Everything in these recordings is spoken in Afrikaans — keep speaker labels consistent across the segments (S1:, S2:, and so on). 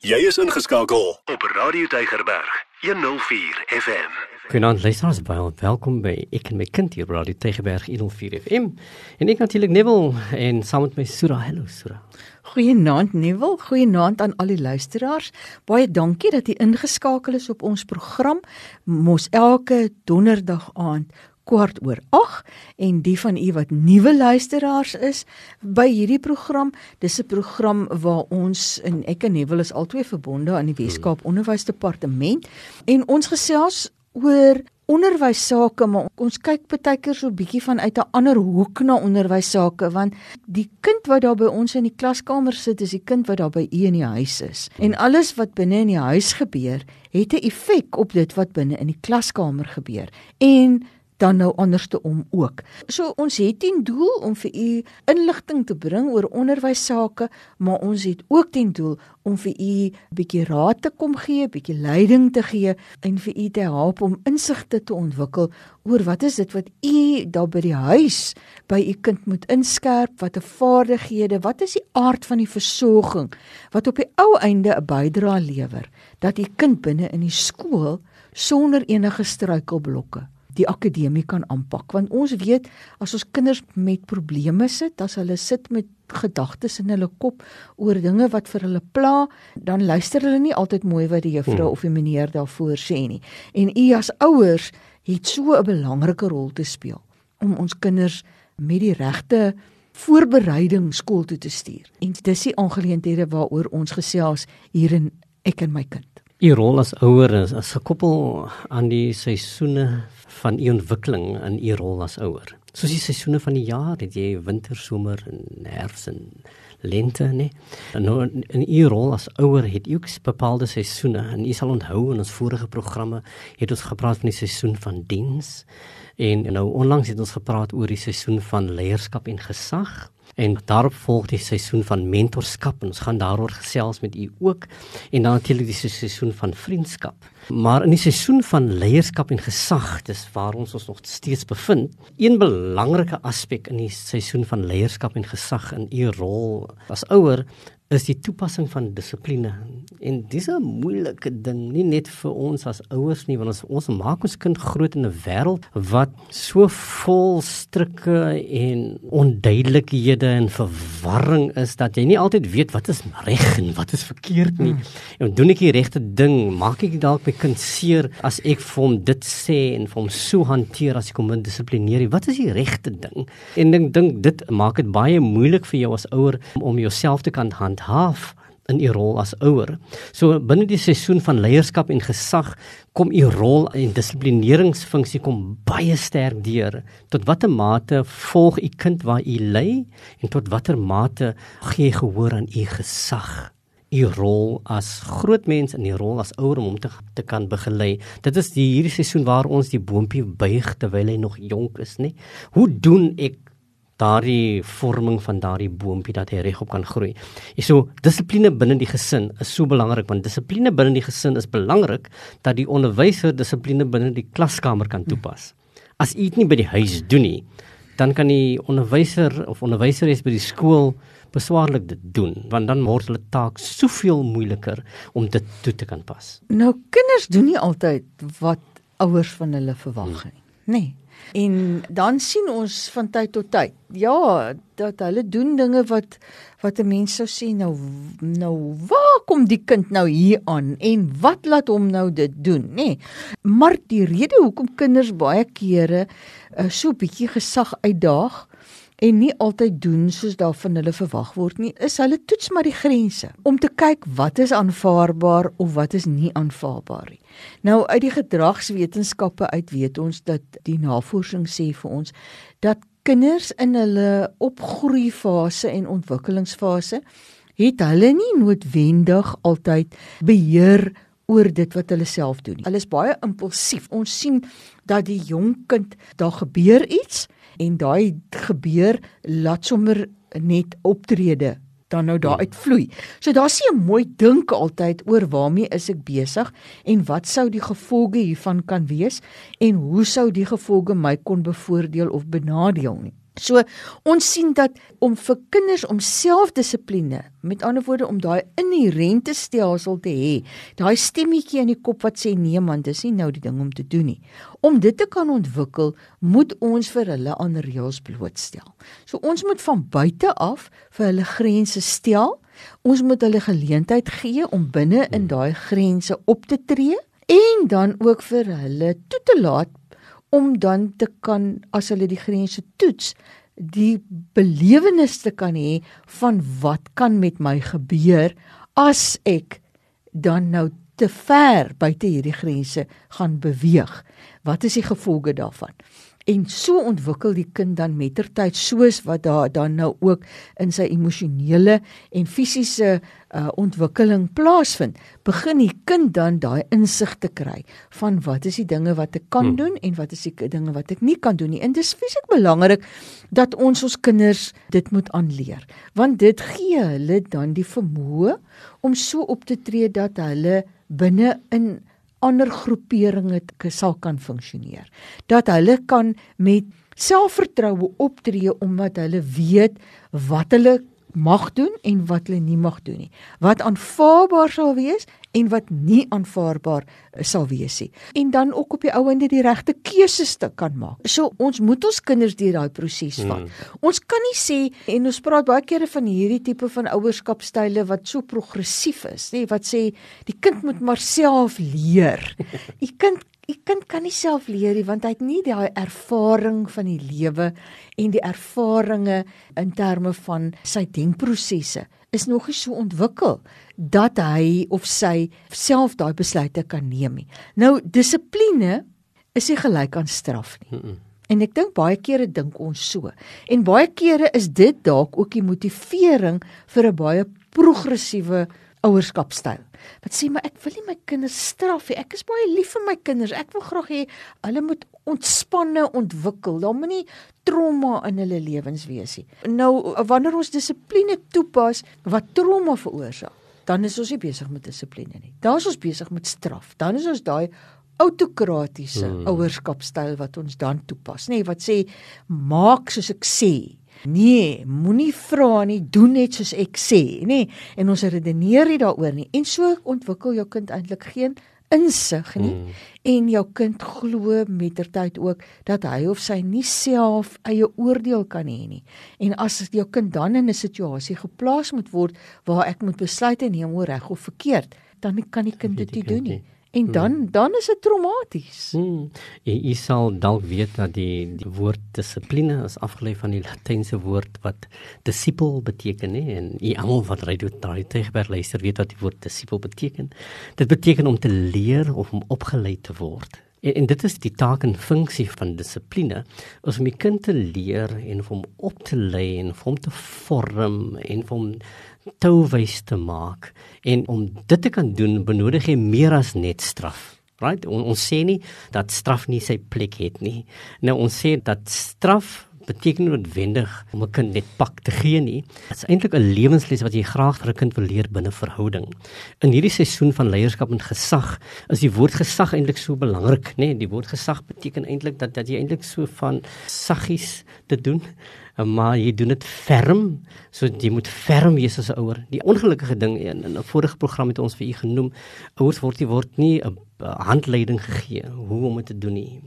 S1: Jy is ingeskakel op Radio Tygerberg 104 FM.
S2: Goeienaand luisteraars, baie welkom by Ek en my kind hier op Radio Tygerberg 104 FM. En ek natuurlik Neville en saam met my Sura. Hallo Sura.
S3: Goeienaand Neville, goeienaand aan al die luisteraars. Baie dankie dat jy ingeskakel is op ons program. Mos elke donderdag aand kwart oor 8 en die van u wat nuwe luisteraars is by hierdie program, dis 'n program waar ons en ek en Neville is albei verbonde aan die Weskaap Onderwysdepartement en ons gesels oor onderwys sake maar ons kyk baie keer so 'n bietjie vanuit 'n ander hoek na onderwys sake want die kind wat daar by ons in die klaskamer sit is die kind wat daar by u in die huis is. En alles wat binne in die huis gebeur het 'n effek op dit wat binne in die klaskamer gebeur. En dan nou anderste om ook. So ons het 'n doel om vir u inligting te bring oor onderwys sake, maar ons het ook 'n doel om vir u 'n bietjie raad te kom gee, bietjie leiding te gee en vir u te help om insigte te ontwikkel oor wat is dit wat u daar by die huis by u kind moet inskerp, watter vaardighede, wat is die aard van die versorging wat op die ou einde 'n bydrae lewer dat u kind binne in die skool sonder enige struikelblokke die akademie kan aanpak. Want ons weet as ons kinders met probleme sit as hulle sit met gedagtes in hulle kop oor dinge wat vir hulle pla dan luister hulle nie altyd mooi wat die juffrou hmm. of die meneer daarvoor sê nie. En u as ouers het so 'n belangrike rol te speel om ons kinders met die regte voorbereiding skool toe te stuur. En dis die aangeleenthede waaroor ons gesels hier in ek en my kind
S2: U rol as ouer is, is gekoppel aan die seisoene van u ontwikkeling in u rol as ouer. Soos die seisoene van die jaar, het jy winter, somer en herfs en lente, nee. En nou in u rol as ouer het u ook bepaalde seisoene en u sal onthou in ons vorige programme het ons gepraat van die seisoen van diens en nou onlangs het ons gepraat oor die seisoen van leierskap en gesag. En daarop volg die seisoen van mentorskap en ons gaan daaroor gesels met u ook en dan natuurlik die seisoen van vriendskap. Maar in die seisoen van leierskap en gesag, dis waar ons ons nog steeds bevind, een belangrike aspek in die seisoen van leierskap en gesag in u rol as ouer is die toepassing van dissipline. En dis 'n moeilike ding, nie net vir ons as ouers nie, want ons ons maak ons kind groot in 'n wêreld wat so vol strikke en onduidelikhede en verwarring is dat jy nie altyd weet wat is reg en wat is verkeerd nie. Hmm. En doen ek die regte ding? Maak ek dalk my kind seer as ek vir hom dit sê en vir hom so hanteer as ek hom dissiplineer? Wat is die regte ding? En ek dink dit maak dit baie moeilik vir jou as ouer om jouself te kan hand handhaaf in u rol as ouer. So binne die seisoen van leierskap en gesag kom u rol en dissiplineringsfunksie kom baie sterk deur. Tot watter mate volg u kind waar u lei en tot watter mate gee gehoor aan u gesag? u rol as groot mens in die rol as ouer om hom te, te kan begelei. Dit is die hierdie seisoen waar ons die boontjie buig terwyl hy nog jonk is, nê? Hoe doen ek daardie vorming van daardie boontjie dat hy regop kan groei. En so dissipline binne die gesin is so belangrik want dissipline binne die gesin is belangrik dat die onderwyser dissipline binne die klaskamer kan toepas. As iets nie by die huis doen nie, dan kan die onderwyser of onderwyseres by die skool beswaarlik dit doen want dan word hulle taak soveel moeiliker om dit toe te kan pas.
S3: Nou kinders doen nie altyd wat ouers van hulle verwag nie, nê? Nee. En dan sien ons van tyd tot tyd, ja, dat hulle doen dinge wat wat 'n mens sou sê nou nou waar kom die kind nou hier aan en wat laat hom nou dit doen, nê? Nee. Maar die rede hoekom kinders baie kere uh, so bietjie gesag uitdaag en nie altyd doen soos daarvan hulle verwag word nie, is hulle toets maar die grense om te kyk wat is aanvaarbaar of wat is nie aanvaarbaar nie. Nou uit die gedragswetenskappe uit weet ons dat die navorsing sê vir ons dat kinders in hulle opgroeifase en ontwikkelingsfase het hulle nie noodwendig altyd beheer oor dit wat hulle self doen. Hulle is baie impulsief. Ons sien dat die jong kind daar gebeur iets en daai gebeur laat sommer net optrede dan nou daar uitvloei. So daar sien 'n mooi dink altyd oor waarmee is ek besig en wat sou die gevolge hiervan kan wees en hoe sou die gevolge my kon bevoordeel of benadeel nie. So ons sien dat om vir kinders om selfdissipline, met ander woorde om daai inherente stelsel te hê, daai stemmetjie in die kop wat sê nee man, dis nie nou die ding om te doen nie. Om dit te kan ontwikkel, moet ons vir hulle aan reëls blootstel. So ons moet van buite af vir hulle grense stel. Ons moet hulle geleentheid gee om binne in daai grense op te tree en dan ook vir hulle toe te laat om dan te kan as hulle die grense toets die belewenis te kan hê van wat kan met my gebeur as ek dan nou te ver buite hierdie grense gaan beweeg. Wat is die gevolge daarvan en so ontwikkel die kind dan mettertyd soos wat daar dan nou ook in sy emosionele en fisiese uh, ontwikkeling plaasvind begin die kind dan daai insig te kry van wat is die dinge wat ek kan hmm. doen en wat is die dinge wat ek nie kan doen nie en dis fisiek belangrik dat ons ons kinders dit moet aanleer want dit gee hulle dan die vermoë om so op te tree dat hulle binne in ander groeperinge sal kan funksioneer. Dat hulle kan met selfvertroue optree omdat hulle weet wat hulle mag doen en wat hulle nie mag doen nie. Wat aanvaarbaar sal wees en wat nie aanvaarbaar eh, sal wees nie. En dan ook op die ou ende die regte keuses te kan maak. So ons moet ons kinders deur daai proses vat. Hmm. Ons kan nie sê en ons praat baie kere van hierdie tipe van ouerskapstyle wat so progressief is, nê, wat sê die kind moet maar self leer. Die kind Die kind kan nie self leer nie want hy het nie daai ervaring van die lewe en die ervarings in terme van sy denkprosesse is nog nie so ontwikkel dat hy of sy self daai besluite kan neem nie. Nou dissipline is nie gelyk aan straf nie. Mm -mm. En ek dink baie kere dink ons so. En baie kere is dit dalk ook die motivering vir 'n baie progressiewe ouerskapstyl. Wat sê maar ek wil nie my kinders straf nie. Ek is baie lief vir my kinders. Ek wil graag hê hulle moet ontspanne ontwikkel. Daar moenie trauma in hulle lewens wees nie. Nou wanneer ons dissipline toepas wat trauma veroorsaak, dan is ons nie besig met dissipline nie. Dan is ons besig met straf. Dan is ons daai autokratiese hmm. ouerskapstyl wat ons dan toepas, nê, nee, wat sê maak soos ek sê Nee, moenie vra nie, doen net soos ek sê, nê? Nee, en ons redeneer nie daaroor nie. En so ontwikkel jou kind eintlik geen insig nie mm. en jou kind glo mettertyd ook dat hy of sy nie self eie oordeel kan hê nie. En as jou kind dan in 'n situasie geplaas moet word waar ek moet besluite neem oor reg of verkeerd, dan kan die kind dit nie doen nie. En hmm. dan hmm. dan is dit traumaties.
S2: Hmm. Jy, jy sal dalk weet dat die, die woord dissipline is afgelei van die Latynse woord wat disipel beteken hè en jy almal wat ry dit daai tegeber luister weet wat die woord disipel beteken. Dit beteken om te leer of om opgelei te word. En, en dit is die taak en funksie van dissipline om die kind te leer en om op te lei en om te vorm en om touwys te maak en om dit te kan doen benodig jy meer as net straf. Right? On, ons sê nie dat straf nie sy plek het nie. Nou ons sê dat straf beteken noodwendig om 'n kind net pak te gee nie. Dit is eintlik 'n lewensles wat jy graag vir 'n kind wil leer binne verhouding. In hierdie seisoen van leierskap en gesag is die woord gesag eintlik so belangrik, nê? Nee, die woord gesag beteken eintlik dat dat jy eintlik so van saggies te doen maar jy doen dit ferm. So jy moet ferm wees as 'n ouer. Die ongelukkige ding in 'n vorige program het ons vir u genoem ouers word nie word nie 'n handleiding gegee hoe om dit te doen nie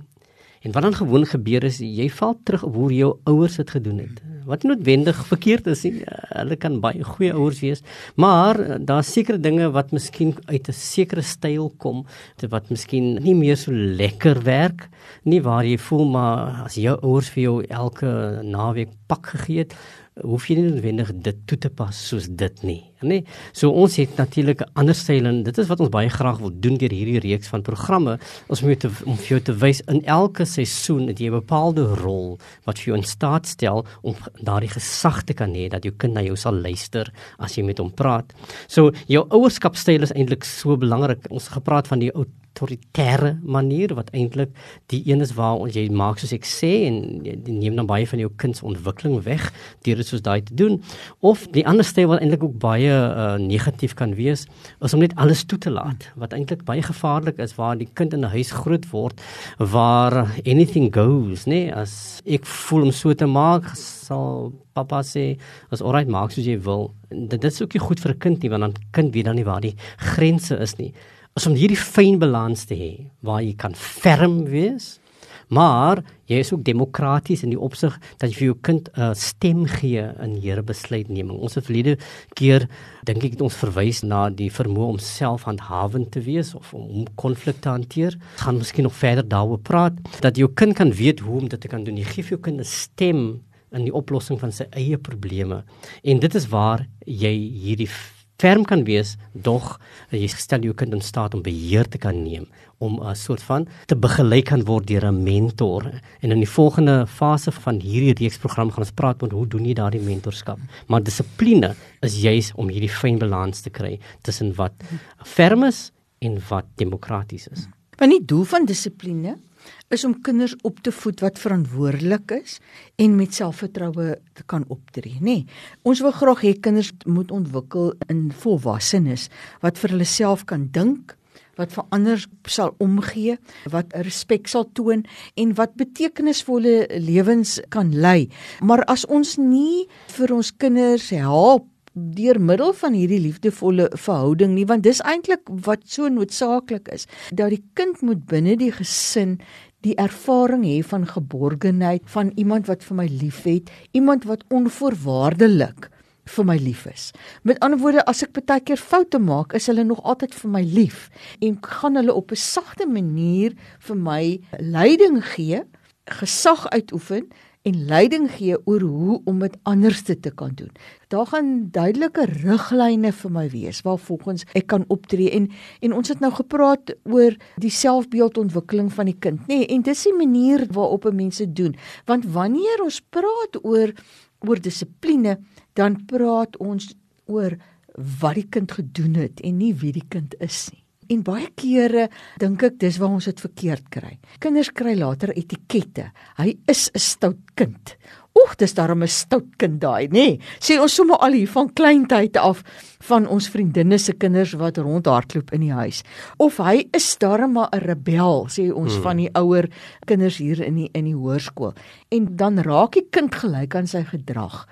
S2: En wat dan gewoon gebeur is jy val terug op hoe jou ouers dit gedoen het. Wat noodwendig verkeerd is nie. Hulle kan baie goeie ouers wees, maar eh, daar's sekere dinge wat miskien uit 'n sekere styl kom, wat miskien nie meer so lekker werk nie waar jy voel maar as jou ouers vir jou elke naweek pak gegee het, hoef jy nie noodwendig dit toe te pas soos dit nie, nê? So ons het natuurlik 'n ander styl en dit is wat ons baie graag wil doen deur hierdie reeks van programme. Ons moet te, om vir jou te wys in elke seisoen het jy 'n bepaalde rol wat vir jou in staat stel om daardie gesag te kan hê dat jou kind na jou sal luister as jy met hom praat. So jou ouerskapstyl is eintlik so belangrik. Ons het gepraat van die ou autoritaire manier wat eintlik die een is waar jy maak soos ek sê en jy neem dan baie van jou kind se ontwikkeling weg deur dit soos daai te doen. Of die ander styl wat eintlik ook baie uh, negatief kan wees is om net alles toe te laat wat eintlik baie gevaarlik is waar die kind in 'n huis groot word waar anything goes nê. Nee? as ek voel om so te maak sal pappa sê as alright maak soos jy wil. Dit, dit is ook nie goed vir 'n kind nie want dan kind weet dan nie waar die grense is nie is om hierdie fyn balans te hê waar jy kan ferm wees Maar jy is ook demokraties in die opsig dat jy vir jou kind 'n uh, stem gee in Here besluitneming. Ons het verlede keer dink ek het ons verwys na die vermoë om selfhandhawend te wees of om konflik te hanteer. Ons gaan miskien nog verder daaroor praat dat jou kind kan weet hoe om dit te kan doen. Jy gee vir jou kind 'n stem in die oplossing van sy eie probleme. En dit is waar jy hierdie ferm kan wees, dog jy stel jou kind in staat om beheer te kan neem om 'n soort van te begelei kan word deur 'n mentor. En in die volgende fase van hierdie reeksprogram gaan ons praat oor hoe doen jy daardie mentorskap. Maar dissipline is juis om hierdie fyn balans te kry tussen wat ferm is en wat demokraties is.
S3: Maar nie doel van dissipline is om kinders op te voed wat verantwoordelik is en met selfvertroue te kan optree, nê. Nee, ons wil graag hê kinders moet ontwikkel in volwassenes wat vir hulle self kan dink, wat vir ander sal omgee, wat respek sal toon en wat betekenisvolle lewens kan lei. Maar as ons nie vir ons kinders help deur middel van hierdie liefdevolle verhouding nie want dis eintlik wat so noodsaaklik is dat die kind moet binne die gesin die ervaring hê van geborgenheid van iemand wat vir my liefhet, iemand wat onvoorwaardelik vir my lief is. Met ander woorde, as ek baie keer foute maak, is hulle nog altyd vir my lief en gaan hulle op 'n sagte manier vir my leiding gee, gesag uitoefen en leiding gee oor hoe om dit anders te kan doen. Daar gaan duidelike riglyne vir my wees waar volgens ek kan optree en en ons het nou gepraat oor die selfbeeldontwikkeling van die kind, nê? Nee, en dis die manier waarop mense doen. Want wanneer ons praat oor oor dissipline, dan praat ons oor wat die kind gedoen het en nie wie die kind is nie. En baie kere dink ek dis waar ons dit verkeerd kry. Kinders kry later etikette. Hy is 'n stout kind. Oeg, dis daarom 'n stout kind daai, nê? Nee, sê ons sommer al hier van kleintyd af van ons vriendinne se kinders wat rondhardloop in die huis. Of hy is daarom maar 'n rebel, sê ons hmm. van die ouer kinders hier in die in die hoërskool. En dan raak die kind gelyk aan sy gedrag.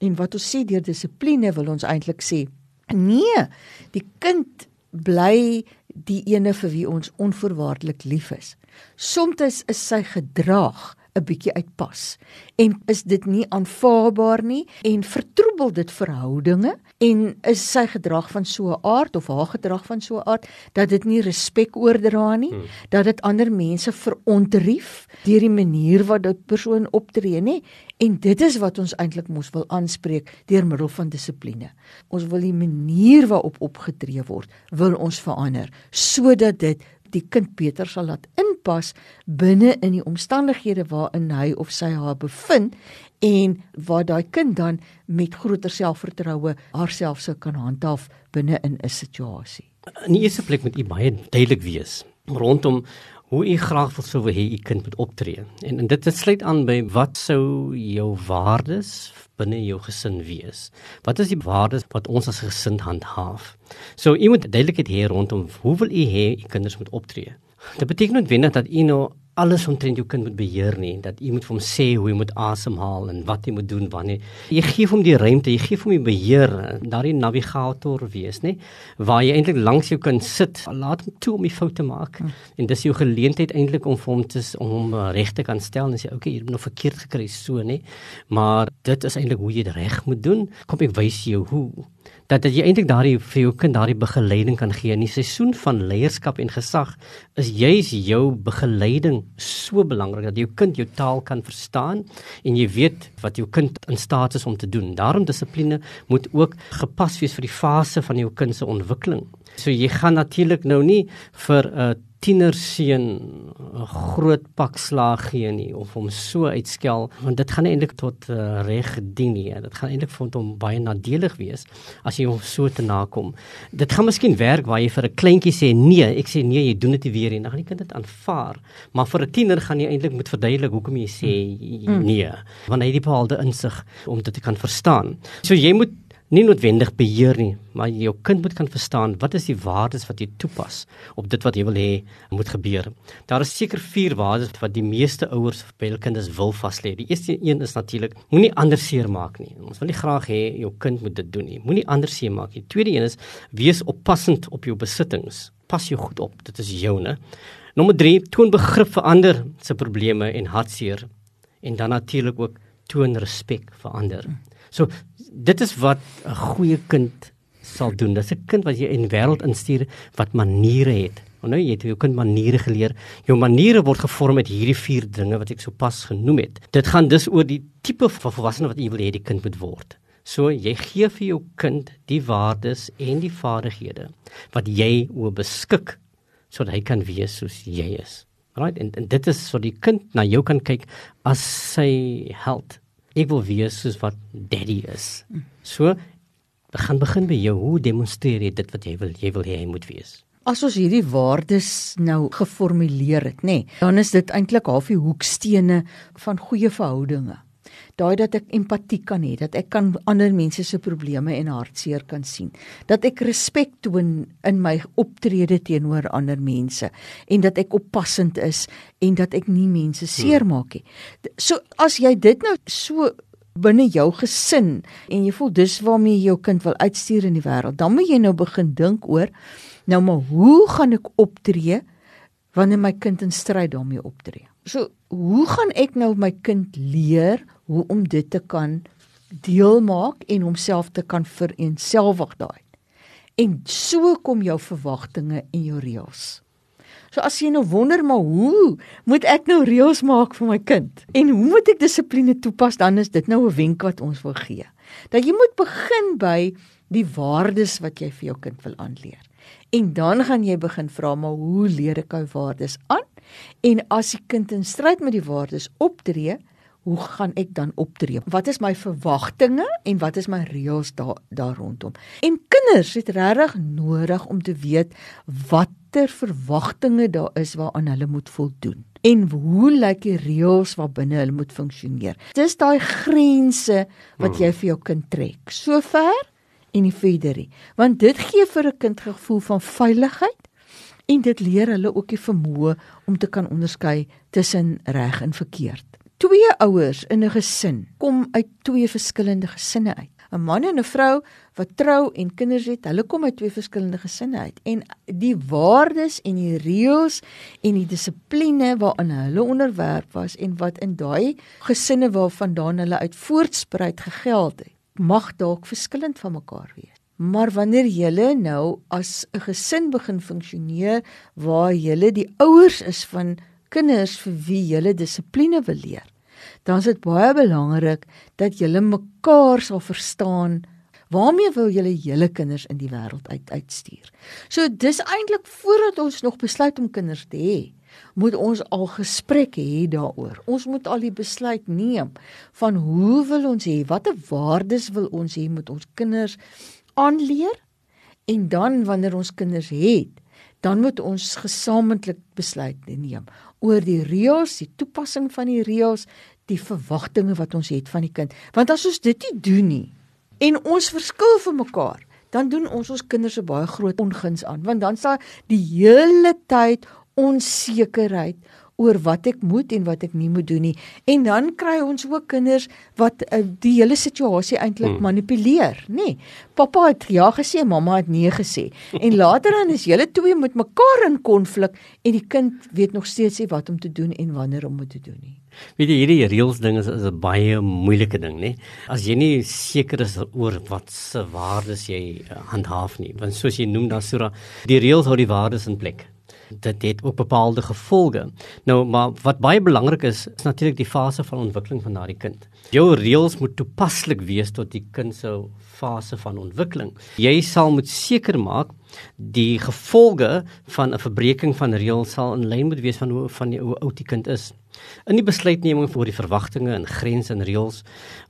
S3: En wat ons sê deur dissipline wil ons eintlik sê, nee, die kind bly die ene vir wie ons onvoorwaardelik lief is. Soms is sy gedrag 'n bietjie uitpas en is dit nie aanvaarbaar nie en vertroebel dit verhoudinge en is sy gedrag van so 'n aard of haar gedrag van so 'n aard dat dit nie respek oordra nie hmm. dat dit ander mense verontrief deur die manier wat dit persoon optree nê en dit is wat ons eintlik mos wil aanspreek deur middel van dissipline ons wil die manier waarop opgetree word wil ons verander sodat dit die kind beter sal laat inpas binne in die omstandighede waarin hy of sy haar bevind en waar daai kind dan met groter selfvertroue haarself sou kan handhaaf binne in 'n situasie.
S2: In die eerste plek moet u baie duidelik wees rondom hoe u graag wil sou hê u kind moet optree. En, en dit sluit aan by wat sou jou waardes binne jou gesin wees? Wat is die waardes wat ons as gesin handhaaf? So u moet duidelikheid hê rondom hoe wil u hê u kinders moet optree? Dit beteken noodwendig dat u nou alles omtrent jou kind moet beheer nie dat jy moet vir hom sê hoe hy moet asemhaal en wat hy moet doen wanneer. Jy gee hom die ruimte jy gee hom die beheer daardie navigator wees nê waar jy eintlik langs jou kind sit. Laat hom toe om die foute maak. Hmm. en dis jou geleentheid eintlik om vir hom te om hom uh, reg te kan stel en sê okay jy het nou verkeerd gekry so nê. Maar dit is eintlik hoe jy dit reg moet doen. Kom ek wys jou hoe dat dat jy eintlik daardie vir jou kind daardie begeleiding kan gee in die seisoen van leierskap en gesag is juis jou begeleiding so belangrik dat jou kind jou taal kan verstaan en jy weet wat jou kind in staat is om te doen. Daarom dissipline moet ook gepas wees vir die fase van jou kind se ontwikkeling. So jy gaan natuurlik nou nie vir 'n uh, tienerseun 'n groot pak slaag gee nie of hom so uitskel want dit gaan eintlik tot uh, reg dien nie. Dit gaan eintlik vir hom baie nadelig wees as jy hom so te nakom. Dit gaan miskien werk waar jy vir 'n kleintjie sê nee, ek sê nee, jy doen dit nie weer nie. Dan gaan die kind dit aanvaar. Maar vir 'n tiener gaan jy eintlik moet verduidelik hoekom jy sê mm. nee, want hy het die bepaalde insig om dit te kan verstaan. So jy moet nie noodwendig beheer nie, maar jou kind moet kan verstaan wat is die waardes wat jy toepas op dit wat jy wil hê moet gebeur. Daar is seker vier waardes wat die meeste ouers by hul kinders wil vas lê. Die eerste een is natuurlik moenie ander seer maak nie. Ons wil nie graag hê jou kind moet dit doen nie. Moenie ander seer maak nie. Tweede een is wees oppassend op jou besittings. Pas jou goed op. Dit is joune. Nommer 3 toon begrip vir ander se probleme en hartseer en dan natuurlik ook toon respek vir ander. So dit is wat 'n goeie kind sal doen. Dis 'n kind wat jy in die wêreld instuur wat maniere het. Want nou jy het jou kind maniere geleer. Jou maniere word gevorm met hierdie vier dinge wat ek sopas genoem het. Dit gaan dus oor die tipe van volwassene wat jy wil hê die kind moet word. So jy gee vir jou kind die waardes en die vaardighede wat jy oor beskik sodat hy kan wees soos jy is. Right? En, en dit is so die kind na jou kan kyk as sy held ek wil wees soos wat daddy is. So gaan begin by jou hoe demonstreer jy dit wat jy wil jy wil hê hy moet wees.
S3: As ons hierdie waardes nou geformuleer het, nê, nee, dan is dit eintlik half die hoekstene van goeie verhoudinge daai dat ek empatie kan hê, dat ek kan ander mense se probleme en hartseer kan sien, dat ek respek toon in my optrede teenoor ander mense en dat ek oppassend is en dat ek nie mense seermaak nie. So as jy dit nou so binne jou gesin en jy voel dis waarmee jy jou kind wil uitstuur in die wêreld, dan moet jy nou begin dink oor nou maar hoe gaan ek optree wanneer my kind in stryd daarmee optree? So, hoe gaan ek nou my kind leer hoe om dit te kan deel maak en homself te kan vereenselwig daai. En so kom jou verwagtinge en jou reëls. So as jy nou wonder maar hoe moet ek nou reëls maak vir my kind? En hoe moet ek dissipline toepas? Dan is dit nou 'n wenk wat ons wil gee. Dat jy moet begin by die waardes wat jy vir jou kind wil aanleer. En dan gaan jy begin vra maar hoe leer ek hy waardes aan? En as die kind in stryd met die waardes optree, hoe gaan ek dan optree? Wat is my verwagtinge en wat is my reëls daar daar rondom? En kinders het regtig nodig om te weet watter verwagtinge daar is waaraan hulle moet voldoen en hoe lyk die reëls wat binne hulle moet funksioneer. Dis daai grense wat jy vir jou kind trek. Sover en nie verder nie. Want dit gee vir 'n kind gevoel van veiligheid en dit leer hulle ook die vermoë om te kan onderskei tussen reg en verkeerd twee ouers in 'n gesin kom uit twee verskillende gesinne uit. 'n Man en 'n vrou wat trou en kinders het, hulle kom uit twee verskillende gesinne uit. En die waardes en die reëls en die dissipline waaraan hulle onderwerp was en wat in daai gesinne waarvandaan hulle uit voortspruit gegeld het, mag dalk verskillend van mekaar wees. Maar wanneer julle nou as 'n gesin begin funksioneer waar julle die ouers is van kinders vir wie jy dissipline wil leer, dan is dit baie belangrik dat jy mekaar sal verstaan. Waarmee wil jy julle kinders in die wêreld uit uitstuur? So dis eintlik voordat ons nog besluit om kinders te hê, moet ons al gesprek hê daaroor. Ons moet al die besluit neem van hoe wil ons hê, watter waardes wil ons hê met ons kinders aanleer? En dan wanneer ons kinders het, dan moet ons gesamentlik besluit neem oor die reëls, die toepassing van die reëls, die verwagtinge wat ons het van die kind. Want as ons dit nie doen nie en ons verskil vir mekaar, dan doen ons ons kinders 'n baie groot onguns aan, want dan sal die hele tyd onsekerheid oor wat ek moet en wat ek nie moet doen nie. En dan kry ons ook kinders wat uh, die hele situasie eintlik hmm. manipuleer, nê? Nee, Pappa het ja gesê, mamma het nee gesê. En later dan is julle twee met mekaar in konflik en die kind weet nog steeds nie wat om te doen en wanneer om te doen nie.
S2: Weet jy hierdie reëls ding is, is 'n baie moeilike ding, nê? As jy nie seker is oor wat se waardes jy eh, handhaaf nie, want soos jy noem daar sura, die reëls hou die waardes in plek dit het ook bepaalde gevolge. Nou, maar wat baie belangrik is, is natuurlik die fase van ontwikkeling van daardie kind. Jou reëls moet toepaslik wees tot die kind se fase van ontwikkeling. Jy sal moet seker maak die gevolge van 'n verbreeking van reëls sal in lyn moet wees van hoe van die, hoe oud die kind is. In die besluitneming vir die verwagtinge en grense en reëls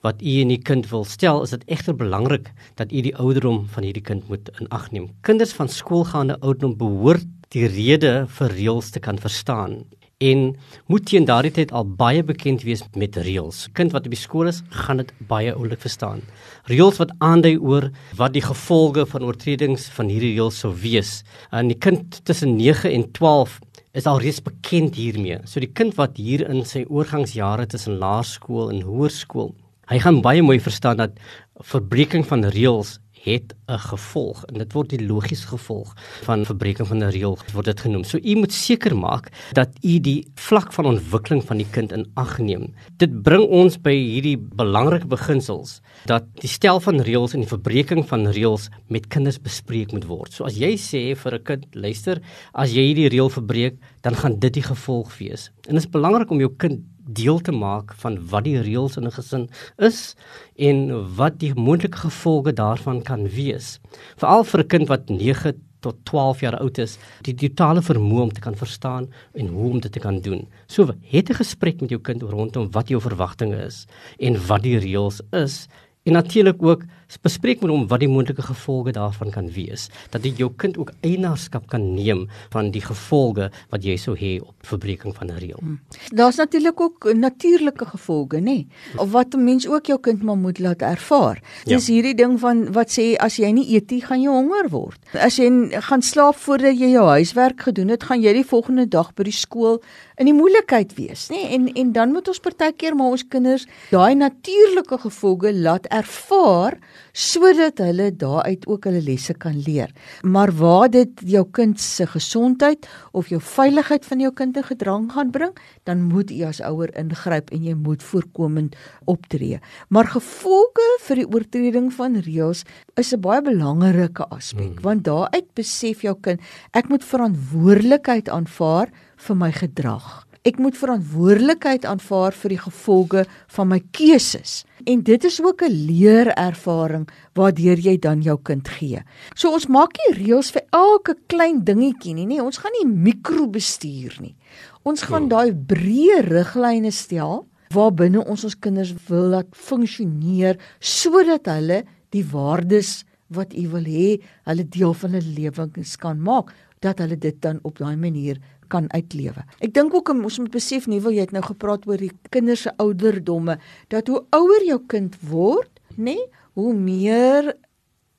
S2: wat u en u kind wil stel, is dit egter belangrik dat u die ouderdom van hierdie kind moet in ag neem. Kinders van skoolgaande ouderdom behoort die rede vir reëls te kan verstaan en moet teen daardie tyd al baie bekend wees met reëls. Kind wat op die skool is, gaan dit baie oulik verstaan. Reëls wat aandui oor wat die gevolge van oortredings van hierdie reëls sou wees. En die kind tussen 9 en 12 is al reeds bekend hiermee. So die kind wat hier in sy oorgangsjare tussen laerskool en hoërskool, hy gaan baie mooi verstaan dat verbreeking van reëls het 'n gevolg en dit word die logiese gevolg van verbreeking van 'n reël word dit genoem. So u moet seker maak dat u die vlak van ontwikkeling van die kind in ag neem. Dit bring ons by hierdie belangrike beginsels dat die stel van reëls en die verbreeking van reëls met kinders bespreek moet word. So as jy sê vir 'n kind, luister, as jy hierdie reël verbreek, dan gaan dit die gevolg wees. En dit is belangrik om jou kind deel te maak van wat die reëls in 'n gesin is en wat die moontlike gevolge daarvan kan wees. Veral vir 'n kind wat 9 tot 12 jaar oud is, die totale vermoë om te kan verstaan en hoe om dit te kan doen. So het 'n gesprek met jou kind rondom wat jou verwagtinge is en wat die reëls is en natuurlik ook bespreek met hom wat die moontlike gevolge daarvan kan wees dat jy jou kind ook eienaarskap kan neem van die gevolge wat jy sou hê op verbreeking van 'n reël. Hmm.
S3: Daar's natuurlik ook natuurlike gevolge, nê? Nee? Of wat 'n mens ook jou kind maar moet laat ervaar. Dis ja. hierdie ding van wat sê as jy nie eet nie, gaan jy honger word. As jy gaan slaap voordat jy jou huiswerk gedoen het, gaan jy die volgende dag by die skool in die moeilikheid wees, nê? En en dan moet ons partykeer maar ons kinders daai natuurlike gevolge laat ervaar sodat hulle daaruit ook hulle lesse kan leer. Maar waar dit jou kind se gesondheid of jou veiligheid van jou kind in gedrang gaan bring, dan moet jy as ouer ingryp en jy moet voorkomend optree. Maar gevolge vir die oortreding van reëls is 'n baie belangrike aspek hmm. want daaruit besef jou kind ek moet verantwoordelikheid aanvaar vir my gedrag. Ek moet verantwoordelikheid aanvaar vir die gevolge van my keuses. En dit is ook 'n leerervaring waardeur jy dan jou kind gee. So ons maak nie reëls vir elke klein dingetjie nie, nee, ons gaan nie mikrobestuur nie. Ons gaan daai breë riglyne stel waarbinne ons ons kinders wil laat funksioneer sodat hulle die waardes wat u wil hê, hulle deel van hulle lewens kan maak, dat hulle dit dan op daai manier kan uitlewe. Ek dink ook ons moet besef nie wil jy het nou gepraat oor die kinders se ouderdomme dat hoe ouer jou kind word, nê, hoe meer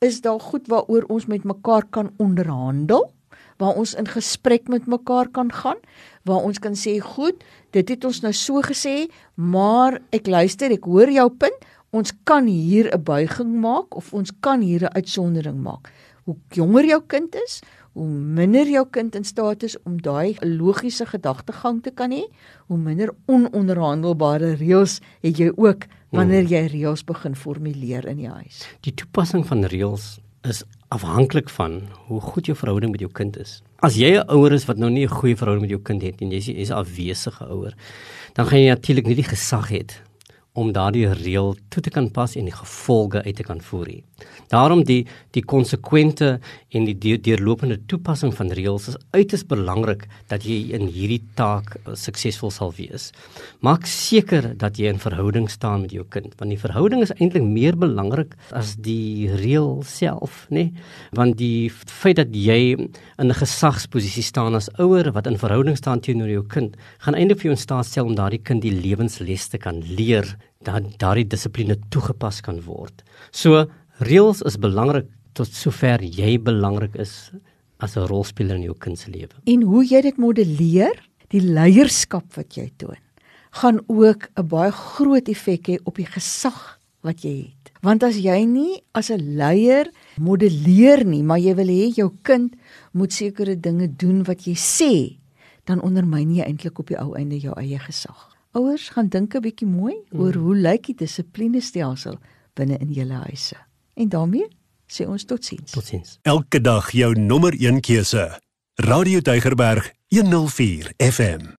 S3: is daar goed waaroor ons met mekaar kan onderhandel, waar ons in gesprek met mekaar kan gaan, waar ons kan sê, "Goed, dit het ons nou so gesê, maar ek luister, ek hoor jou punt. Ons kan hier 'n buiging maak of ons kan hier 'n uitsondering maak." Hoe jonger jou kind is, hoe minder jou kind in staat is om daai logiese gedagtegang te kan hê, hoe minder ononderhandelbare reëls het jy ook wanneer jy reëls begin formuleer in die huis.
S2: Die toepassing van reëls is afhanklik van hoe goed jou verhouding met jou kind is. As jy 'n ouer is wat nou nie 'n goeie verhouding met jou kind het en jy is 'n afwesige ouer, dan gaan jy natuurlik nie die gesag hê om daardie reël toe te kan pas en die gevolge uit te kan voer. Daarom die die konsekwente en die deurlopende toepassing van reëls is uiters belangrik dat jy in hierdie taak uh, suksesvol sal wees. Maak seker dat jy in verhouding staan met jou kind, want die verhouding is eintlik meer belangrik as die reël self, nê? Nee? Want die feit dat jy in 'n gesagsposisie staan as ouer wat in verhouding staan teenoor jou kind, gaan eintlik vir jou in staat stel om daardie kind die lewensles te kan leer dat daardie dissipline toegepas kan word. So reëls is belangrik tot sover jy belangrik is as 'n rolspeler in jou kind se lewe.
S3: En hoe jy dit modelleer, die leierskap wat jy toon, gaan ook 'n baie groot effek hê op die gesag wat jy het. Want as jy nie as 'n leier modelleer nie, maar jy wil hê jou kind moet sekere dinge doen wat jy sê, dan ondermyn jy eintlik op die ou einde jou eie gesag. Ouers gaan dink 'n bietjie mooi mm. oor hoe lyk die dissiplinestelsel binne in julle huise. En daarmee sê ons totsiens.
S2: Totsiens.
S1: Elke dag jou nommer 1 keuse. Radio Deugerberg 104 FM.